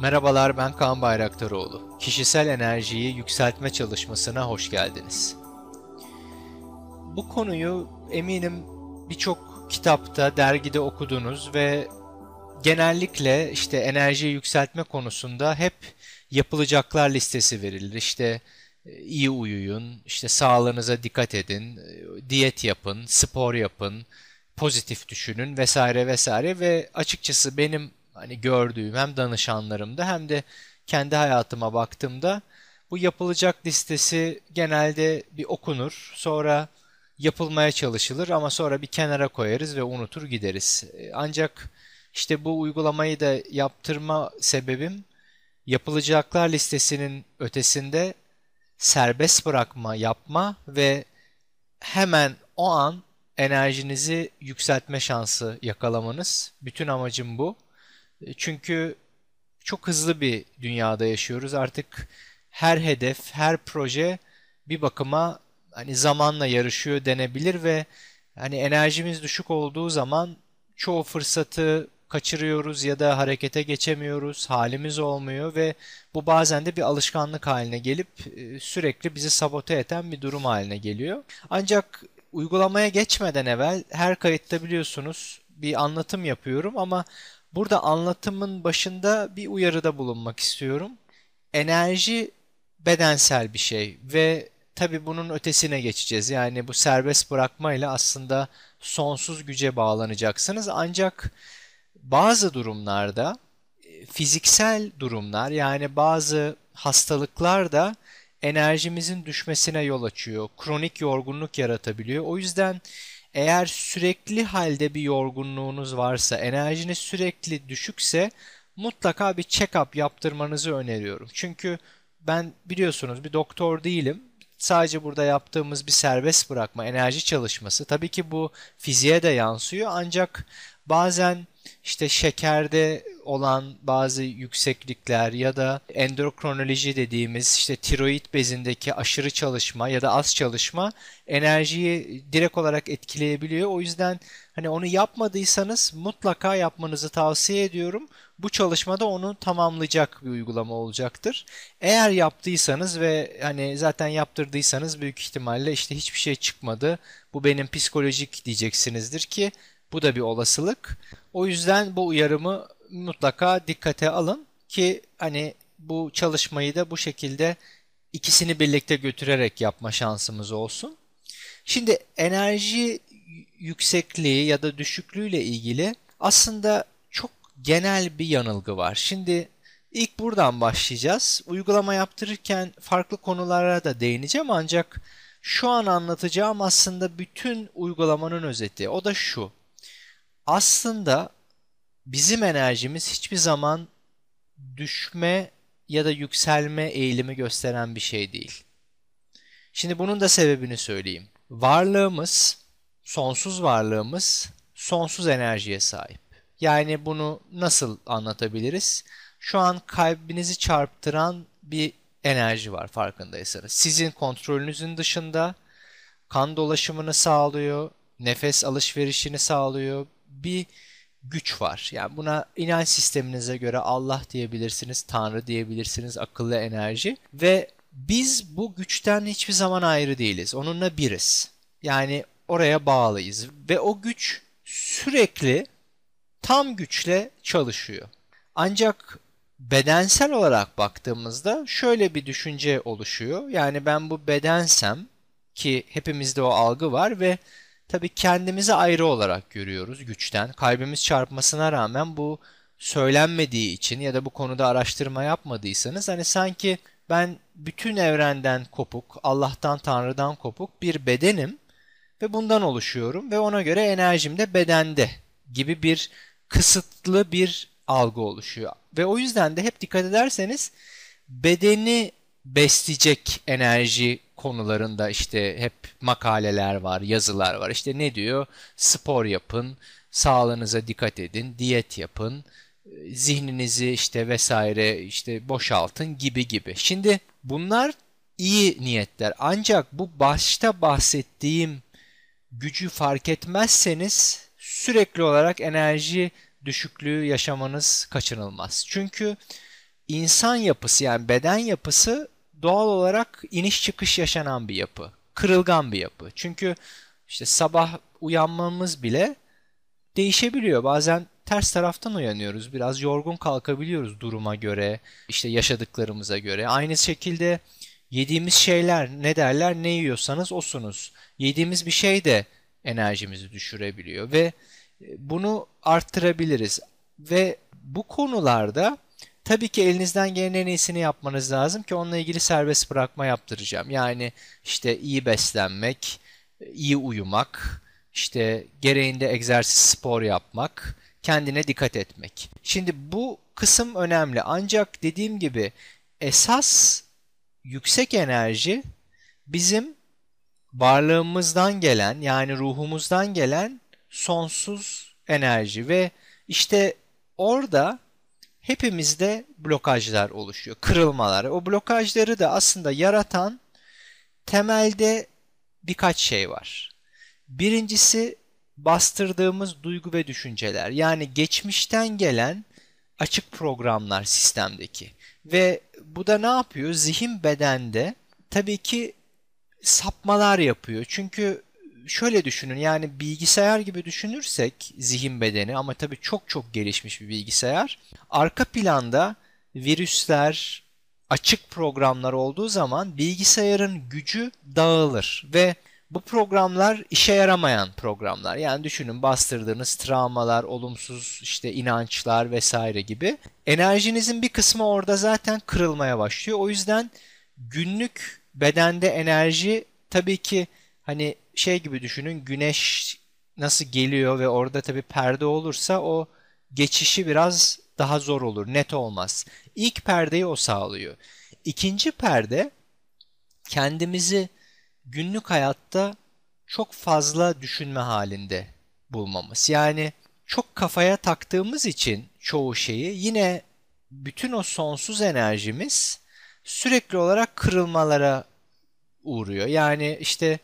Merhabalar ben Kaan Bayraktaroğlu. Kişisel enerjiyi yükseltme çalışmasına hoş geldiniz. Bu konuyu eminim birçok kitapta, dergide okudunuz ve genellikle işte enerjiyi yükseltme konusunda hep yapılacaklar listesi verilir. İşte e, iyi uyuyun, işte sağlığınıza dikkat edin, e, diyet yapın, spor yapın, pozitif düşünün vesaire vesaire ve açıkçası benim hani gördüğüm hem danışanlarımda hem de kendi hayatıma baktığımda bu yapılacak listesi genelde bir okunur. Sonra yapılmaya çalışılır ama sonra bir kenara koyarız ve unutur gideriz. Ancak işte bu uygulamayı da yaptırma sebebim yapılacaklar listesinin ötesinde serbest bırakma, yapma ve hemen o an enerjinizi yükseltme şansı yakalamanız. Bütün amacım bu. E, çünkü çok hızlı bir dünyada yaşıyoruz. Artık her hedef, her proje bir bakıma hani zamanla yarışıyor denebilir ve hani enerjimiz düşük olduğu zaman çoğu fırsatı kaçırıyoruz ya da harekete geçemiyoruz, halimiz olmuyor ve bu bazen de bir alışkanlık haline gelip e, sürekli bizi sabote eden bir durum haline geliyor. Ancak uygulamaya geçmeden evvel her kayıtta biliyorsunuz bir anlatım yapıyorum ama burada anlatımın başında bir uyarıda bulunmak istiyorum. Enerji bedensel bir şey ve tabi bunun ötesine geçeceğiz. Yani bu serbest bırakmayla aslında sonsuz güce bağlanacaksınız. Ancak bazı durumlarda e, fiziksel durumlar yani bazı hastalıklar da enerjimizin düşmesine yol açıyor. Kronik yorgunluk yaratabiliyor. O yüzden eğer sürekli halde bir yorgunluğunuz varsa, enerjiniz sürekli düşükse mutlaka bir check-up yaptırmanızı öneriyorum. Çünkü ben biliyorsunuz bir doktor değilim. Sadece burada yaptığımız bir serbest bırakma, enerji çalışması. Tabii ki bu fiziğe de yansıyor ancak bazen işte şekerde olan bazı yükseklikler ya da endokrinoloji dediğimiz işte tiroid bezindeki aşırı çalışma ya da az çalışma enerjiyi direkt olarak etkileyebiliyor. O yüzden hani onu yapmadıysanız mutlaka yapmanızı tavsiye ediyorum. Bu çalışmada onu tamamlayacak bir uygulama olacaktır. Eğer yaptıysanız ve hani zaten yaptırdıysanız büyük ihtimalle işte hiçbir şey çıkmadı. Bu benim psikolojik diyeceksinizdir ki bu da bir olasılık. O yüzden bu uyarımı mutlaka dikkate alın ki hani bu çalışmayı da bu şekilde ikisini birlikte götürerek yapma şansımız olsun. Şimdi enerji yüksekliği ya da düşüklüğüyle ilgili aslında çok genel bir yanılgı var. Şimdi ilk buradan başlayacağız. Uygulama yaptırırken farklı konulara da değineceğim ancak şu an anlatacağım aslında bütün uygulamanın özeti. O da şu aslında bizim enerjimiz hiçbir zaman düşme ya da yükselme eğilimi gösteren bir şey değil. Şimdi bunun da sebebini söyleyeyim. Varlığımız, sonsuz varlığımız sonsuz enerjiye sahip. Yani bunu nasıl anlatabiliriz? Şu an kalbinizi çarptıran bir enerji var farkındaysanız. Sizin kontrolünüzün dışında kan dolaşımını sağlıyor, nefes alışverişini sağlıyor, bir güç var. Yani buna inanç sisteminize göre Allah diyebilirsiniz, Tanrı diyebilirsiniz, akıllı enerji ve biz bu güçten hiçbir zaman ayrı değiliz. Onunla biriz. Yani oraya bağlıyız ve o güç sürekli tam güçle çalışıyor. Ancak bedensel olarak baktığımızda şöyle bir düşünce oluşuyor. Yani ben bu bedensem ki hepimizde o algı var ve Tabii kendimizi ayrı olarak görüyoruz güçten. Kalbimiz çarpmasına rağmen bu söylenmediği için ya da bu konuda araştırma yapmadıysanız hani sanki ben bütün evrenden kopuk, Allah'tan, Tanrı'dan kopuk bir bedenim ve bundan oluşuyorum ve ona göre enerjim de bedende gibi bir kısıtlı bir algı oluşuyor. Ve o yüzden de hep dikkat ederseniz bedeni besleyecek enerji konularında işte hep makaleler var, yazılar var. İşte ne diyor? Spor yapın, sağlığınıza dikkat edin, diyet yapın, zihninizi işte vesaire işte boşaltın gibi gibi. Şimdi bunlar iyi niyetler. Ancak bu başta bahsettiğim gücü fark etmezseniz sürekli olarak enerji düşüklüğü yaşamanız kaçınılmaz. Çünkü insan yapısı yani beden yapısı doğal olarak iniş çıkış yaşanan bir yapı. Kırılgan bir yapı. Çünkü işte sabah uyanmamız bile değişebiliyor. Bazen ters taraftan uyanıyoruz. Biraz yorgun kalkabiliyoruz duruma göre, işte yaşadıklarımıza göre. Aynı şekilde yediğimiz şeyler ne derler ne yiyorsanız osunuz. Yediğimiz bir şey de enerjimizi düşürebiliyor ve bunu arttırabiliriz. Ve bu konularda tabii ki elinizden gelen en iyisini yapmanız lazım ki onunla ilgili serbest bırakma yaptıracağım. Yani işte iyi beslenmek, iyi uyumak, işte gereğinde egzersiz spor yapmak, kendine dikkat etmek. Şimdi bu kısım önemli. Ancak dediğim gibi esas yüksek enerji bizim varlığımızdan gelen yani ruhumuzdan gelen sonsuz enerji ve işte orada hepimizde blokajlar oluşuyor, kırılmalar. O blokajları da aslında yaratan temelde birkaç şey var. Birincisi bastırdığımız duygu ve düşünceler. Yani geçmişten gelen açık programlar sistemdeki. Ve bu da ne yapıyor? Zihin bedende tabii ki sapmalar yapıyor. Çünkü şöyle düşünün yani bilgisayar gibi düşünürsek zihin bedeni ama tabii çok çok gelişmiş bir bilgisayar. Arka planda virüsler, açık programlar olduğu zaman bilgisayarın gücü dağılır ve bu programlar işe yaramayan programlar. Yani düşünün bastırdığınız travmalar, olumsuz işte inançlar vesaire gibi. Enerjinizin bir kısmı orada zaten kırılmaya başlıyor. O yüzden günlük bedende enerji tabii ki hani şey gibi düşünün güneş nasıl geliyor ve orada tabii perde olursa o geçişi biraz daha zor olur, net olmaz. İlk perdeyi o sağlıyor. İkinci perde kendimizi günlük hayatta çok fazla düşünme halinde bulmamız. Yani çok kafaya taktığımız için çoğu şeyi yine bütün o sonsuz enerjimiz sürekli olarak kırılmalara uğruyor. Yani işte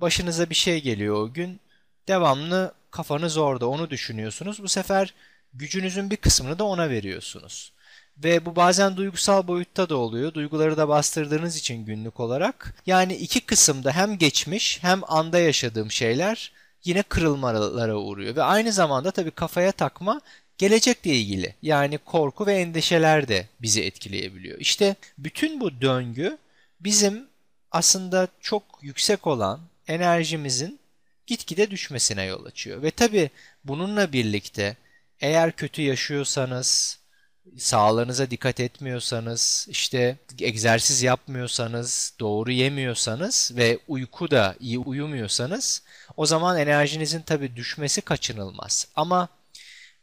başınıza bir şey geliyor o gün devamlı kafanız orada onu düşünüyorsunuz. Bu sefer gücünüzün bir kısmını da ona veriyorsunuz. Ve bu bazen duygusal boyutta da oluyor. Duyguları da bastırdığınız için günlük olarak. Yani iki kısımda hem geçmiş hem anda yaşadığım şeyler yine kırılmalara uğruyor. Ve aynı zamanda tabii kafaya takma gelecekle ilgili. Yani korku ve endişeler de bizi etkileyebiliyor. İşte bütün bu döngü bizim aslında çok yüksek olan enerjimizin gitgide düşmesine yol açıyor. Ve tabii bununla birlikte eğer kötü yaşıyorsanız, sağlığınıza dikkat etmiyorsanız, işte egzersiz yapmıyorsanız, doğru yemiyorsanız ve uyku da iyi uyumuyorsanız o zaman enerjinizin tabii düşmesi kaçınılmaz. Ama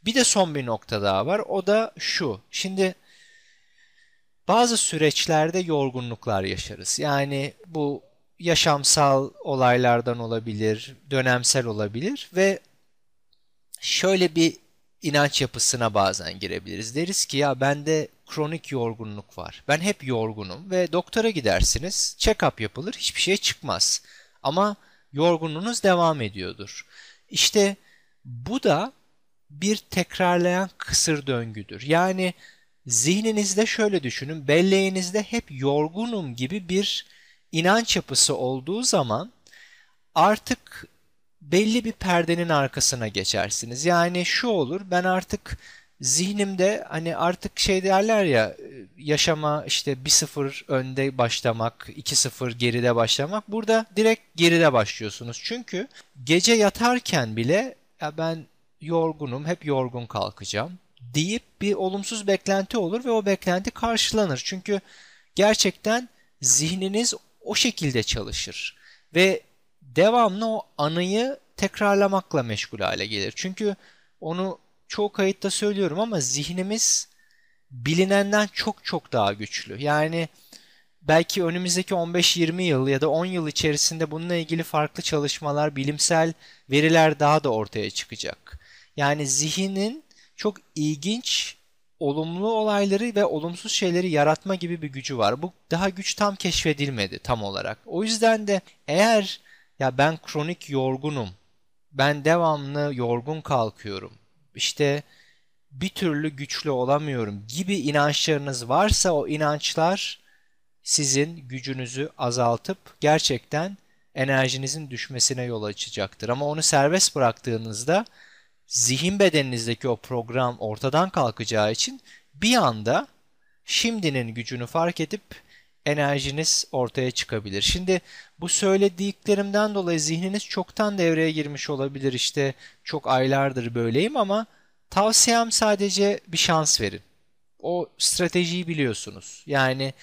bir de son bir nokta daha var. O da şu. Şimdi bazı süreçlerde yorgunluklar yaşarız. Yani bu yaşamsal olaylardan olabilir, dönemsel olabilir ve şöyle bir inanç yapısına bazen girebiliriz. Deriz ki ya bende kronik yorgunluk var. Ben hep yorgunum ve doktora gidersiniz, check-up yapılır, hiçbir şey çıkmaz. Ama yorgunluğunuz devam ediyordur. İşte bu da bir tekrarlayan kısır döngüdür. Yani zihninizde şöyle düşünün, belleğinizde hep yorgunum gibi bir inanç yapısı olduğu zaman artık belli bir perdenin arkasına geçersiniz. Yani şu olur ben artık zihnimde hani artık şey derler ya yaşama işte 1-0 önde başlamak, 2-0 geride başlamak. Burada direkt geride başlıyorsunuz. Çünkü gece yatarken bile ya ben yorgunum, hep yorgun kalkacağım deyip bir olumsuz beklenti olur ve o beklenti karşılanır. Çünkü gerçekten zihniniz o şekilde çalışır ve devamlı o anıyı tekrarlamakla meşgul hale gelir. Çünkü onu çoğu kayıtta söylüyorum ama zihnimiz bilinenden çok çok daha güçlü. Yani belki önümüzdeki 15-20 yıl ya da 10 yıl içerisinde bununla ilgili farklı çalışmalar, bilimsel veriler daha da ortaya çıkacak. Yani zihnin çok ilginç olumlu olayları ve olumsuz şeyleri yaratma gibi bir gücü var. Bu daha güç tam keşfedilmedi tam olarak. O yüzden de eğer ya ben kronik yorgunum, ben devamlı yorgun kalkıyorum, işte bir türlü güçlü olamıyorum gibi inançlarınız varsa o inançlar sizin gücünüzü azaltıp gerçekten enerjinizin düşmesine yol açacaktır. Ama onu serbest bıraktığınızda zihin bedeninizdeki o program ortadan kalkacağı için bir anda şimdinin gücünü fark edip enerjiniz ortaya çıkabilir. Şimdi bu söylediklerimden dolayı zihniniz çoktan devreye girmiş olabilir. İşte çok aylardır böyleyim ama tavsiyem sadece bir şans verin. O stratejiyi biliyorsunuz. Yani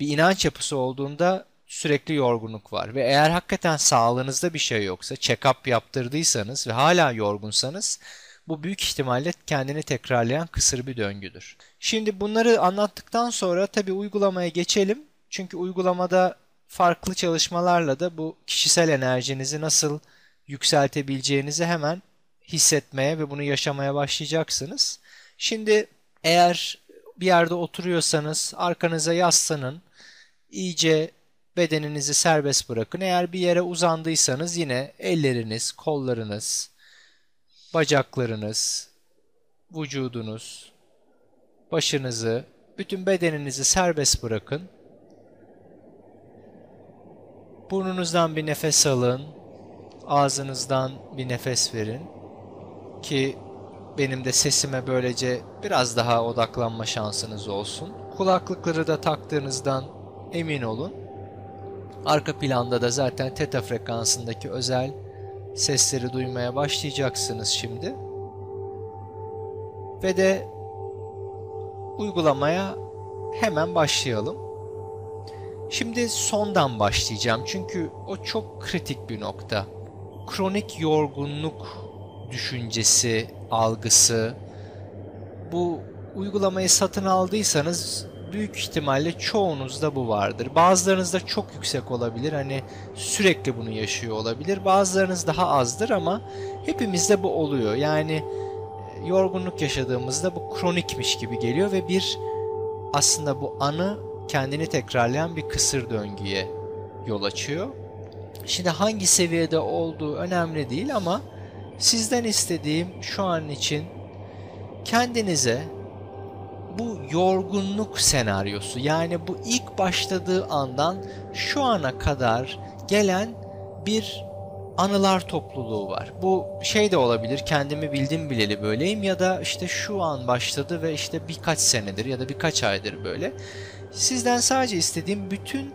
bir inanç yapısı olduğunda sürekli yorgunluk var ve eğer hakikaten sağlığınızda bir şey yoksa, check-up yaptırdıysanız ve hala yorgunsanız bu büyük ihtimalle kendini tekrarlayan kısır bir döngüdür. Şimdi bunları anlattıktan sonra tabii uygulamaya geçelim. Çünkü uygulamada farklı çalışmalarla da bu kişisel enerjinizi nasıl yükseltebileceğinizi hemen hissetmeye ve bunu yaşamaya başlayacaksınız. Şimdi eğer bir yerde oturuyorsanız arkanıza yaslanın. iyice bedeninizi serbest bırakın. Eğer bir yere uzandıysanız yine elleriniz, kollarınız, bacaklarınız, vücudunuz, başınızı, bütün bedeninizi serbest bırakın. Burnunuzdan bir nefes alın. Ağzınızdan bir nefes verin. Ki benim de sesime böylece biraz daha odaklanma şansınız olsun. Kulaklıkları da taktığınızdan emin olun. Arka planda da zaten teta frekansındaki özel sesleri duymaya başlayacaksınız şimdi. Ve de uygulamaya hemen başlayalım. Şimdi sondan başlayacağım çünkü o çok kritik bir nokta. Kronik yorgunluk düşüncesi, algısı. Bu uygulamayı satın aldıysanız büyük ihtimalle çoğunuzda bu vardır. Bazılarınızda çok yüksek olabilir. Hani sürekli bunu yaşıyor olabilir. Bazılarınız daha azdır ama hepimizde bu oluyor. Yani e, yorgunluk yaşadığımızda bu kronikmiş gibi geliyor ve bir aslında bu anı kendini tekrarlayan bir kısır döngüye yol açıyor. Şimdi hangi seviyede olduğu önemli değil ama sizden istediğim şu an için kendinize bu yorgunluk senaryosu yani bu ilk başladığı andan şu ana kadar gelen bir anılar topluluğu var. Bu şey de olabilir kendimi bildim bileli böyleyim ya da işte şu an başladı ve işte birkaç senedir ya da birkaç aydır böyle. Sizden sadece istediğim bütün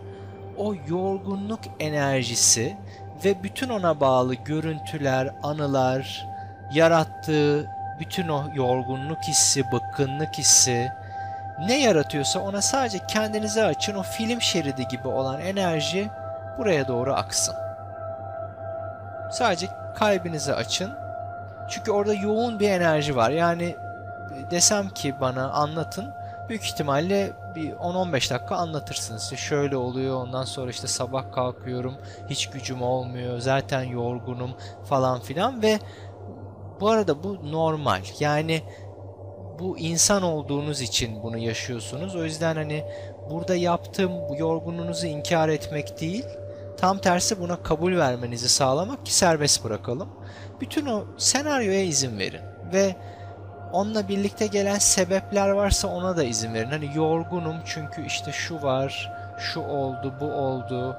o yorgunluk enerjisi ve bütün ona bağlı görüntüler, anılar, yarattığı bütün o yorgunluk hissi, bıkkınlık hissi ne yaratıyorsa ona sadece kendinize açın. O film şeridi gibi olan enerji buraya doğru aksın. Sadece kalbinizi açın. Çünkü orada yoğun bir enerji var. Yani desem ki bana anlatın büyük ihtimalle bir 10-15 dakika anlatırsınız. İşte şöyle oluyor ondan sonra işte sabah kalkıyorum hiç gücüm olmuyor zaten yorgunum falan filan ve bu arada bu normal. Yani bu insan olduğunuz için bunu yaşıyorsunuz. O yüzden hani burada yaptığım bu yorgunluğunuzu inkar etmek değil, tam tersi buna kabul vermenizi sağlamak ki serbest bırakalım. Bütün o senaryoya izin verin ve onunla birlikte gelen sebepler varsa ona da izin verin. Hani yorgunum çünkü işte şu var, şu oldu, bu oldu.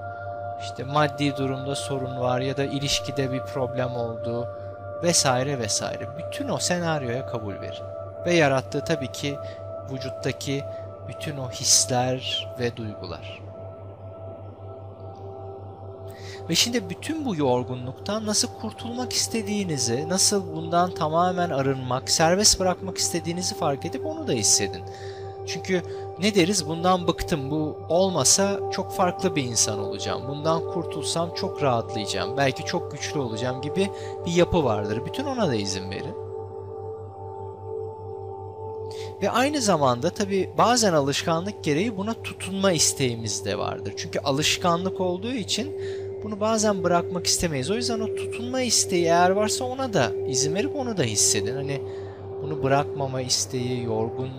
İşte maddi durumda sorun var ya da ilişkide bir problem oldu vesaire vesaire. Bütün o senaryoya kabul verin. Ve yarattığı tabii ki vücuttaki bütün o hisler ve duygular. Ve şimdi bütün bu yorgunluktan nasıl kurtulmak istediğinizi, nasıl bundan tamamen arınmak, serbest bırakmak istediğinizi fark edip onu da hissedin. Çünkü ne deriz bundan bıktım bu olmasa çok farklı bir insan olacağım. Bundan kurtulsam çok rahatlayacağım. Belki çok güçlü olacağım gibi bir yapı vardır. Bütün ona da izin verin. Ve aynı zamanda tabi bazen alışkanlık gereği buna tutunma isteğimiz de vardır. Çünkü alışkanlık olduğu için bunu bazen bırakmak istemeyiz. O yüzden o tutunma isteği eğer varsa ona da izin verip onu da hissedin. Hani bunu bırakmama isteği, yorgun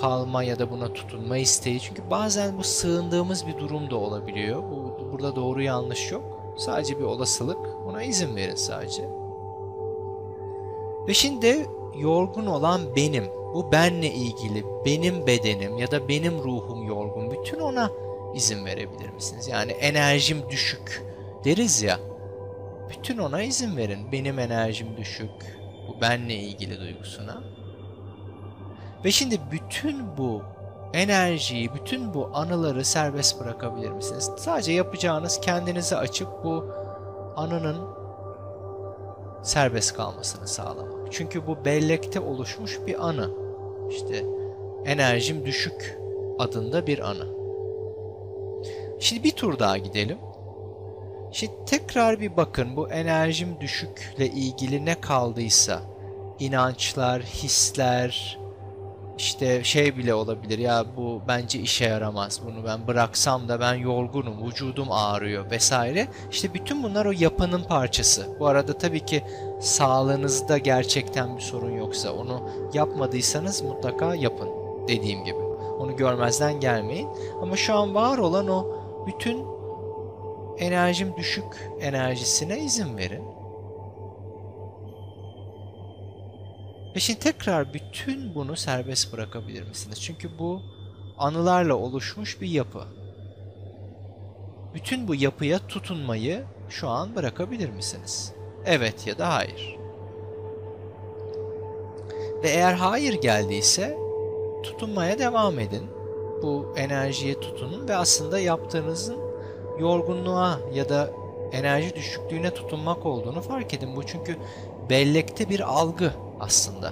kalma ya da buna tutunma isteği. Çünkü bazen bu sığındığımız bir durum da olabiliyor. Bu, burada doğru yanlış yok. Sadece bir olasılık. Buna izin verin sadece. Ve şimdi yorgun olan benim. Bu benle ilgili benim bedenim ya da benim ruhum yorgun. Bütün ona izin verebilir misiniz? Yani enerjim düşük deriz ya. Bütün ona izin verin. Benim enerjim düşük. Bu benle ilgili duygusuna. Ve şimdi bütün bu enerjiyi, bütün bu anıları serbest bırakabilir misiniz? Sadece yapacağınız kendinizi açıp bu anının serbest kalmasını sağlamak. Çünkü bu bellekte oluşmuş bir anı. İşte enerjim düşük adında bir anı. Şimdi bir tur daha gidelim. Şimdi tekrar bir bakın bu enerjim düşükle ilgili ne kaldıysa inançlar, hisler, işte şey bile olabilir ya bu bence işe yaramaz bunu ben bıraksam da ben yorgunum vücudum ağrıyor. vesaire. İşte bütün bunlar o yapının parçası. Bu arada tabii ki sağlığınızda gerçekten bir sorun yoksa onu yapmadıysanız mutlaka yapın dediğim gibi. Onu görmezden gelmeyin. Ama şu an var olan o bütün enerjim düşük enerjisine izin verin Ve şimdi tekrar bütün bunu serbest bırakabilir misiniz? Çünkü bu anılarla oluşmuş bir yapı. Bütün bu yapıya tutunmayı şu an bırakabilir misiniz? Evet ya da hayır. Ve eğer hayır geldiyse tutunmaya devam edin. Bu enerjiye tutunun ve aslında yaptığınızın yorgunluğa ya da enerji düşüklüğüne tutunmak olduğunu fark edin. Bu çünkü bellekte bir algı aslında.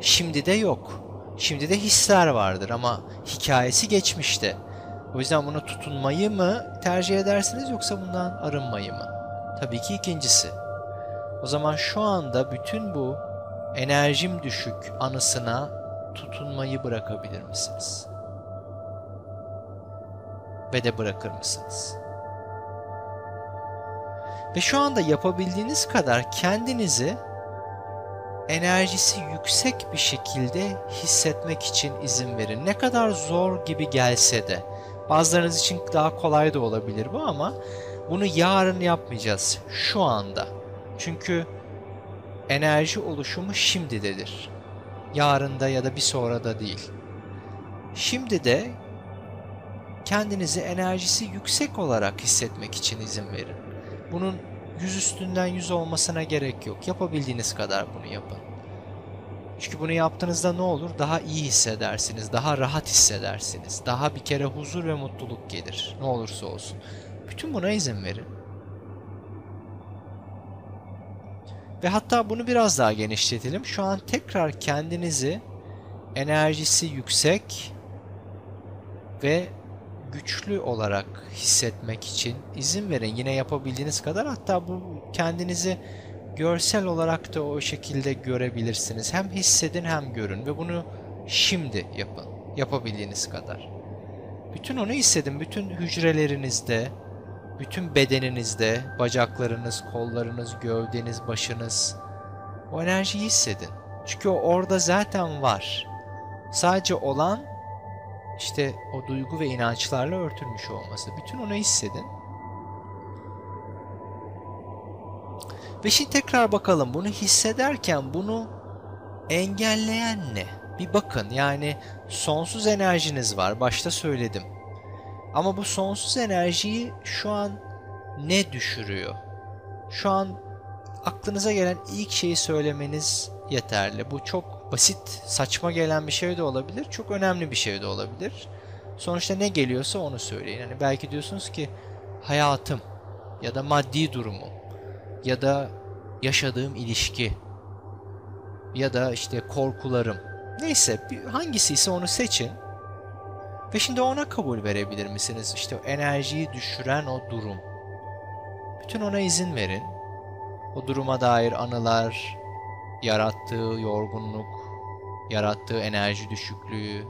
Şimdi de yok. Şimdi de hisler vardır ama hikayesi geçmişte. O yüzden buna tutunmayı mı tercih edersiniz yoksa bundan arınmayı mı? Tabii ki ikincisi. O zaman şu anda bütün bu enerjim düşük anısına tutunmayı bırakabilir misiniz? Ve de bırakır mısınız? Ve şu anda yapabildiğiniz kadar kendinizi enerjisi yüksek bir şekilde hissetmek için izin verin. Ne kadar zor gibi gelse de. Bazılarınız için daha kolay da olabilir bu ama bunu yarın yapmayacağız. Şu anda. Çünkü enerji oluşumu şimdidedir. Yarında ya da bir sonra da değil. Şimdi de kendinizi enerjisi yüksek olarak hissetmek için izin verin. Bunun yüz üstünden yüz olmasına gerek yok. Yapabildiğiniz kadar bunu yapın. Çünkü bunu yaptığınızda ne olur? Daha iyi hissedersiniz, daha rahat hissedersiniz. Daha bir kere huzur ve mutluluk gelir. Ne olursa olsun. Bütün buna izin verin. Ve hatta bunu biraz daha genişletelim. Şu an tekrar kendinizi enerjisi yüksek ve güçlü olarak hissetmek için izin verin. Yine yapabildiğiniz kadar hatta bu kendinizi görsel olarak da o şekilde görebilirsiniz. Hem hissedin hem görün ve bunu şimdi yapın. Yapabildiğiniz kadar. Bütün onu hissedin. Bütün hücrelerinizde, bütün bedeninizde, bacaklarınız, kollarınız, gövdeniz, başınız o enerjiyi hissedin. Çünkü o orada zaten var. Sadece olan işte o duygu ve inançlarla örtülmüş olması. Bütün onu hissedin. Ve şimdi tekrar bakalım bunu hissederken bunu engelleyen ne? Bir bakın yani sonsuz enerjiniz var. Başta söyledim. Ama bu sonsuz enerjiyi şu an ne düşürüyor? Şu an aklınıza gelen ilk şeyi söylemeniz yeterli. Bu çok basit, saçma gelen bir şey de olabilir. Çok önemli bir şey de olabilir. Sonuçta ne geliyorsa onu söyleyin. Yani belki diyorsunuz ki hayatım ya da maddi durumum ya da yaşadığım ilişki ya da işte korkularım. Neyse hangisi ise onu seçin. Ve şimdi ona kabul verebilir misiniz? İşte o enerjiyi düşüren o durum. Bütün ona izin verin. O duruma dair anılar, yarattığı yorgunluk, yarattığı enerji düşüklüğü,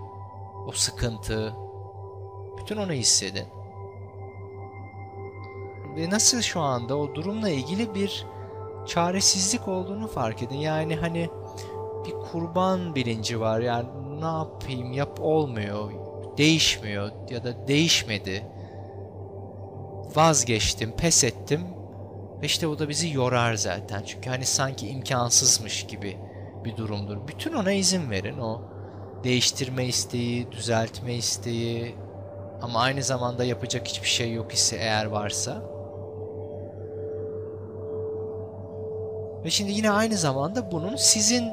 o sıkıntı, bütün onu hissedin. Ve nasıl şu anda o durumla ilgili bir çaresizlik olduğunu fark edin. Yani hani bir kurban bilinci var. Yani ne yapayım yap olmuyor, değişmiyor ya da değişmedi. Vazgeçtim, pes ettim ve işte bu da bizi yorar zaten. Çünkü hani sanki imkansızmış gibi bir durumdur. Bütün ona izin verin. O değiştirme isteği, düzeltme isteği ama aynı zamanda yapacak hiçbir şey yok ise eğer varsa. Ve şimdi yine aynı zamanda bunun sizin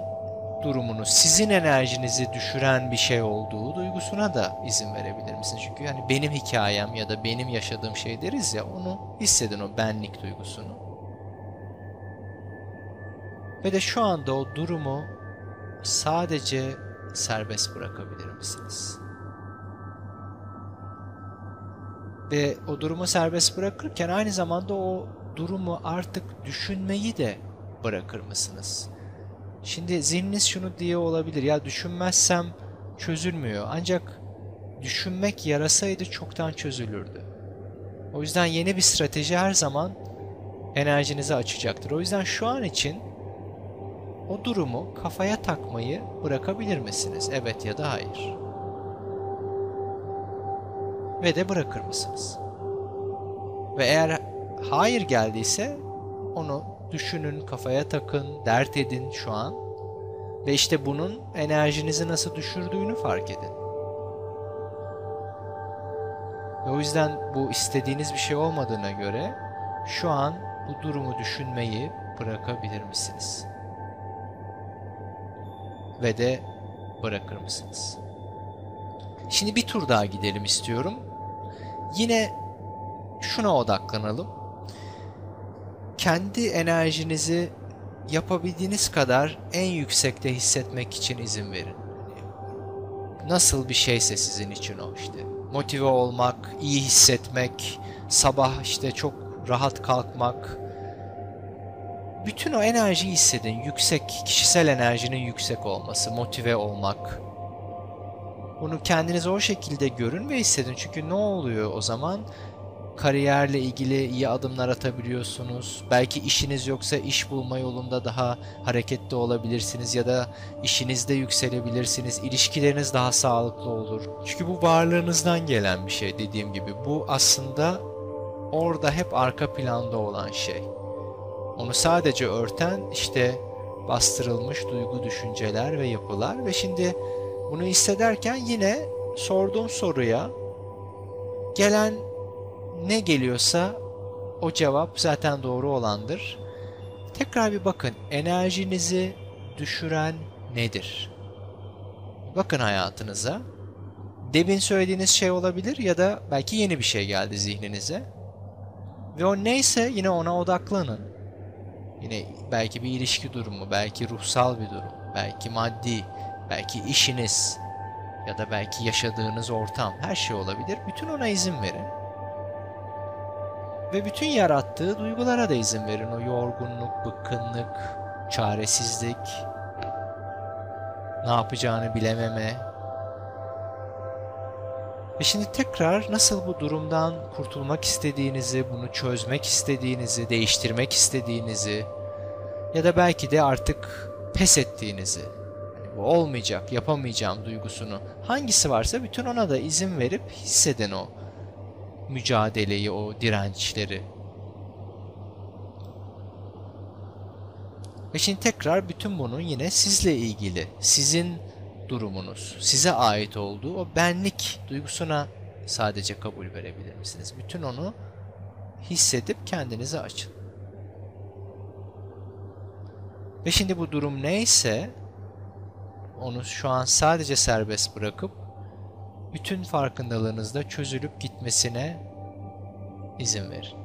durumunuz, sizin enerjinizi düşüren bir şey olduğu duygusuna da izin verebilir misiniz? Çünkü yani benim hikayem ya da benim yaşadığım şey deriz ya onu hissedin o benlik duygusunu. Ve de şu anda o durumu sadece serbest bırakabilir misiniz? Ve o durumu serbest bırakırken aynı zamanda o durumu artık düşünmeyi de bırakır mısınız? Şimdi zihniniz şunu diye olabilir. Ya düşünmezsem çözülmüyor. Ancak düşünmek yarasaydı çoktan çözülürdü. O yüzden yeni bir strateji her zaman enerjinizi açacaktır. O yüzden şu an için o durumu kafaya takmayı bırakabilir misiniz? Evet ya da hayır. Ve de bırakır mısınız? Ve eğer hayır geldiyse onu düşünün, kafaya takın, dert edin şu an. Ve işte bunun enerjinizi nasıl düşürdüğünü fark edin. Ve o yüzden bu istediğiniz bir şey olmadığına göre şu an bu durumu düşünmeyi bırakabilir misiniz? Ve de bırakır mısınız? Şimdi bir tur daha gidelim istiyorum. Yine şuna odaklanalım kendi enerjinizi yapabildiğiniz kadar en yüksekte hissetmek için izin verin. Nasıl bir şeyse sizin için o işte. Motive olmak, iyi hissetmek, sabah işte çok rahat kalkmak. Bütün o enerjiyi hissedin. Yüksek, kişisel enerjinin yüksek olması, motive olmak. Bunu kendinize o şekilde görün ve hissedin. Çünkü ne oluyor o zaman? kariyerle ilgili iyi adımlar atabiliyorsunuz. Belki işiniz yoksa iş bulma yolunda daha hareketli olabilirsiniz ya da işinizde yükselebilirsiniz. İlişkileriniz daha sağlıklı olur. Çünkü bu varlığınızdan gelen bir şey dediğim gibi. Bu aslında orada hep arka planda olan şey. Onu sadece örten işte bastırılmış duygu, düşünceler ve yapılar ve şimdi bunu hissederken yine sorduğum soruya gelen ne geliyorsa o cevap zaten doğru olandır. Tekrar bir bakın enerjinizi düşüren nedir? Bakın hayatınıza. Demin söylediğiniz şey olabilir ya da belki yeni bir şey geldi zihninize. Ve o neyse yine ona odaklanın. Yine belki bir ilişki durumu, belki ruhsal bir durum, belki maddi, belki işiniz ya da belki yaşadığınız ortam her şey olabilir. Bütün ona izin verin. Ve bütün yarattığı duygulara da izin verin. O yorgunluk, bıkkınlık, çaresizlik, ne yapacağını bilememe. Ve şimdi tekrar nasıl bu durumdan kurtulmak istediğinizi, bunu çözmek istediğinizi, değiştirmek istediğinizi ya da belki de artık pes ettiğinizi, yani bu olmayacak, yapamayacağım duygusunu hangisi varsa bütün ona da izin verip hissedin o mücadeleyi, o dirençleri. Ve şimdi tekrar bütün bunun yine sizle ilgili, sizin durumunuz, size ait olduğu o benlik duygusuna sadece kabul verebilir misiniz? Bütün onu hissedip kendinize açın. Ve şimdi bu durum neyse onu şu an sadece serbest bırakıp bütün farkındalığınızda çözülüp gitmesine izin verin.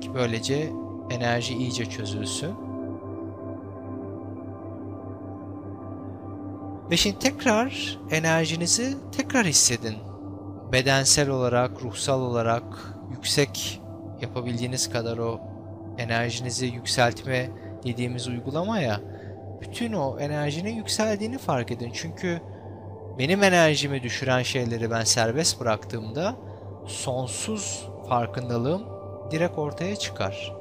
Ki böylece enerji iyice çözülsün. Ve şimdi tekrar enerjinizi tekrar hissedin. Bedensel olarak, ruhsal olarak yüksek yapabildiğiniz kadar o enerjinizi yükseltme dediğimiz uygulamaya bütün o enerjinin yükseldiğini fark edin. Çünkü benim enerjimi düşüren şeyleri ben serbest bıraktığımda sonsuz farkındalığım direkt ortaya çıkar.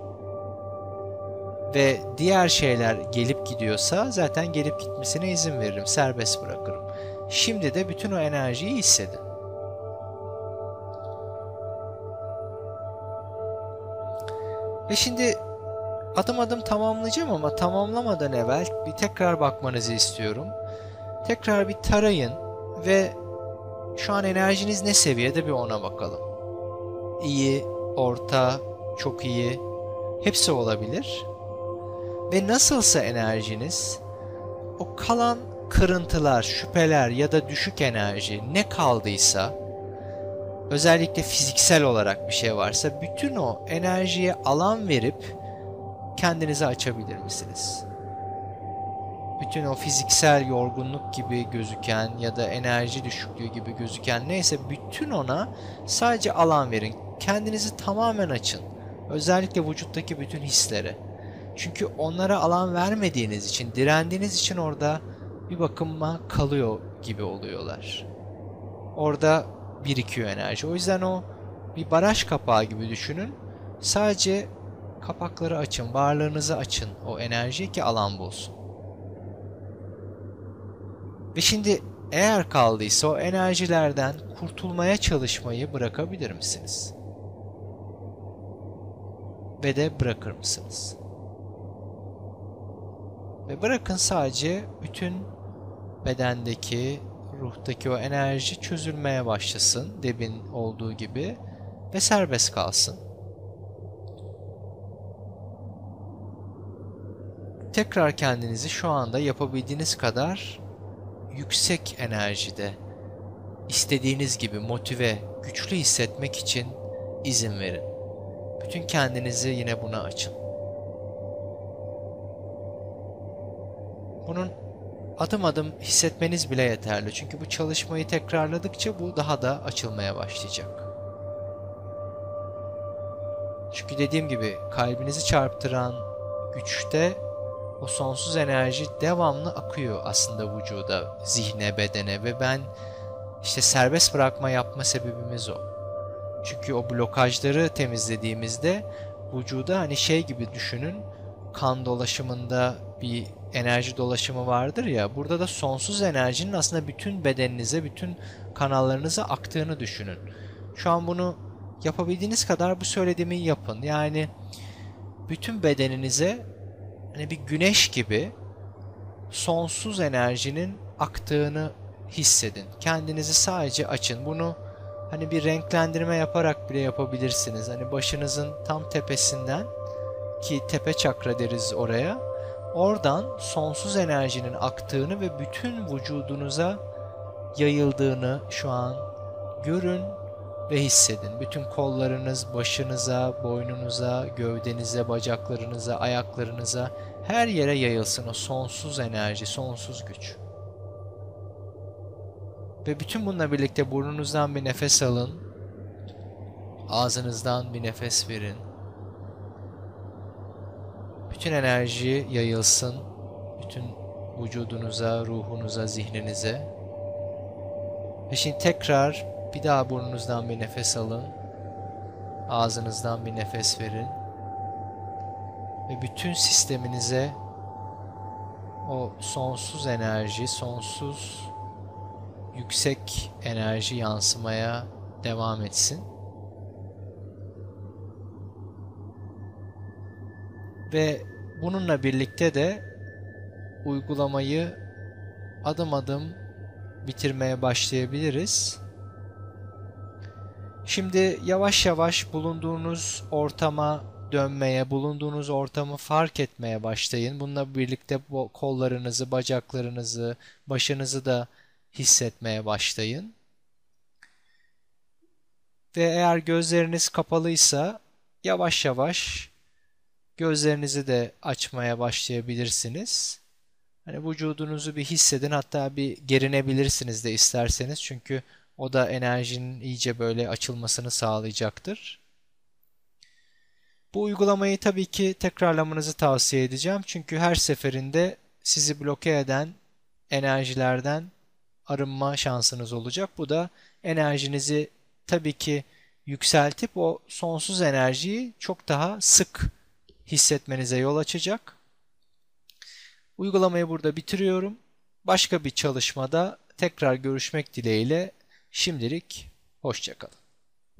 Ve diğer şeyler gelip gidiyorsa zaten gelip gitmesine izin veririm, serbest bırakırım. Şimdi de bütün o enerjiyi hissedin. Ve şimdi adım adım tamamlayacağım ama tamamlamadan evvel bir tekrar bakmanızı istiyorum. Tekrar bir tarayın ve şu an enerjiniz ne seviyede bir ona bakalım. İyi, orta, çok iyi, hepsi olabilir. Ve nasılsa enerjiniz, o kalan kırıntılar, şüpheler ya da düşük enerji ne kaldıysa, özellikle fiziksel olarak bir şey varsa bütün o enerjiye alan verip kendinizi açabilir misiniz? Bütün o fiziksel yorgunluk gibi gözüken ya da enerji düşüklüğü gibi gözüken neyse bütün ona sadece alan verin. Kendinizi tamamen açın. Özellikle vücuttaki bütün hislere. Çünkü onlara alan vermediğiniz için, direndiğiniz için orada bir bakıma kalıyor gibi oluyorlar. Orada birikiyor enerji. O yüzden o bir baraj kapağı gibi düşünün. Sadece kapakları açın, varlığınızı açın o enerji ki alan bulsun. Ve şimdi eğer kaldıysa o enerjilerden kurtulmaya çalışmayı bırakabilir misiniz? Ve de bırakır mısınız? Ve bırakın sadece bütün bedendeki, ruhtaki o enerji çözülmeye başlasın debin olduğu gibi ve serbest kalsın. Tekrar kendinizi şu anda yapabildiğiniz kadar yüksek enerjide, istediğiniz gibi motive, güçlü hissetmek için izin verin. Bütün kendinizi yine buna açın. Bunun adım adım hissetmeniz bile yeterli. Çünkü bu çalışmayı tekrarladıkça bu daha da açılmaya başlayacak. Çünkü dediğim gibi kalbinizi çarptıran güçte o sonsuz enerji devamlı akıyor aslında vücuda, zihne, bedene ve ben işte serbest bırakma yapma sebebimiz o. Çünkü o blokajları temizlediğimizde vücuda hani şey gibi düşünün kan dolaşımında bir enerji dolaşımı vardır ya burada da sonsuz enerjinin aslında bütün bedeninize, bütün kanallarınıza aktığını düşünün. Şu an bunu yapabildiğiniz kadar bu söylediğimi yapın. Yani bütün bedeninize hani bir güneş gibi sonsuz enerjinin aktığını hissedin. Kendinizi sadece açın. Bunu hani bir renklendirme yaparak bile yapabilirsiniz. Hani başınızın tam tepesinden ki tepe çakra deriz oraya. Oradan sonsuz enerjinin aktığını ve bütün vücudunuza yayıldığını şu an görün ve hissedin. Bütün kollarınız başınıza, boynunuza, gövdenize, bacaklarınıza, ayaklarınıza her yere yayılsın o sonsuz enerji, sonsuz güç. Ve bütün bununla birlikte burnunuzdan bir nefes alın. Ağzınızdan bir nefes verin. Bütün enerji yayılsın. Bütün vücudunuza, ruhunuza, zihninize. Ve şimdi tekrar bir daha burnunuzdan bir nefes alın. Ağzınızdan bir nefes verin. Ve bütün sisteminize o sonsuz enerji, sonsuz yüksek enerji yansımaya devam etsin. Ve bununla birlikte de uygulamayı adım adım bitirmeye başlayabiliriz. Şimdi yavaş yavaş bulunduğunuz ortama dönmeye, bulunduğunuz ortamı fark etmeye başlayın. Bununla birlikte kollarınızı, bacaklarınızı, başınızı da hissetmeye başlayın. Ve eğer gözleriniz kapalıysa yavaş yavaş gözlerinizi de açmaya başlayabilirsiniz. Hani vücudunuzu bir hissedin hatta bir gerinebilirsiniz de isterseniz çünkü o da enerjinin iyice böyle açılmasını sağlayacaktır. Bu uygulamayı tabii ki tekrarlamanızı tavsiye edeceğim. Çünkü her seferinde sizi bloke eden enerjilerden arınma şansınız olacak. Bu da enerjinizi tabii ki yükseltip o sonsuz enerjiyi çok daha sık hissetmenize yol açacak. Uygulamayı burada bitiriyorum. Başka bir çalışmada tekrar görüşmek dileğiyle şimdilik hoşçakalın.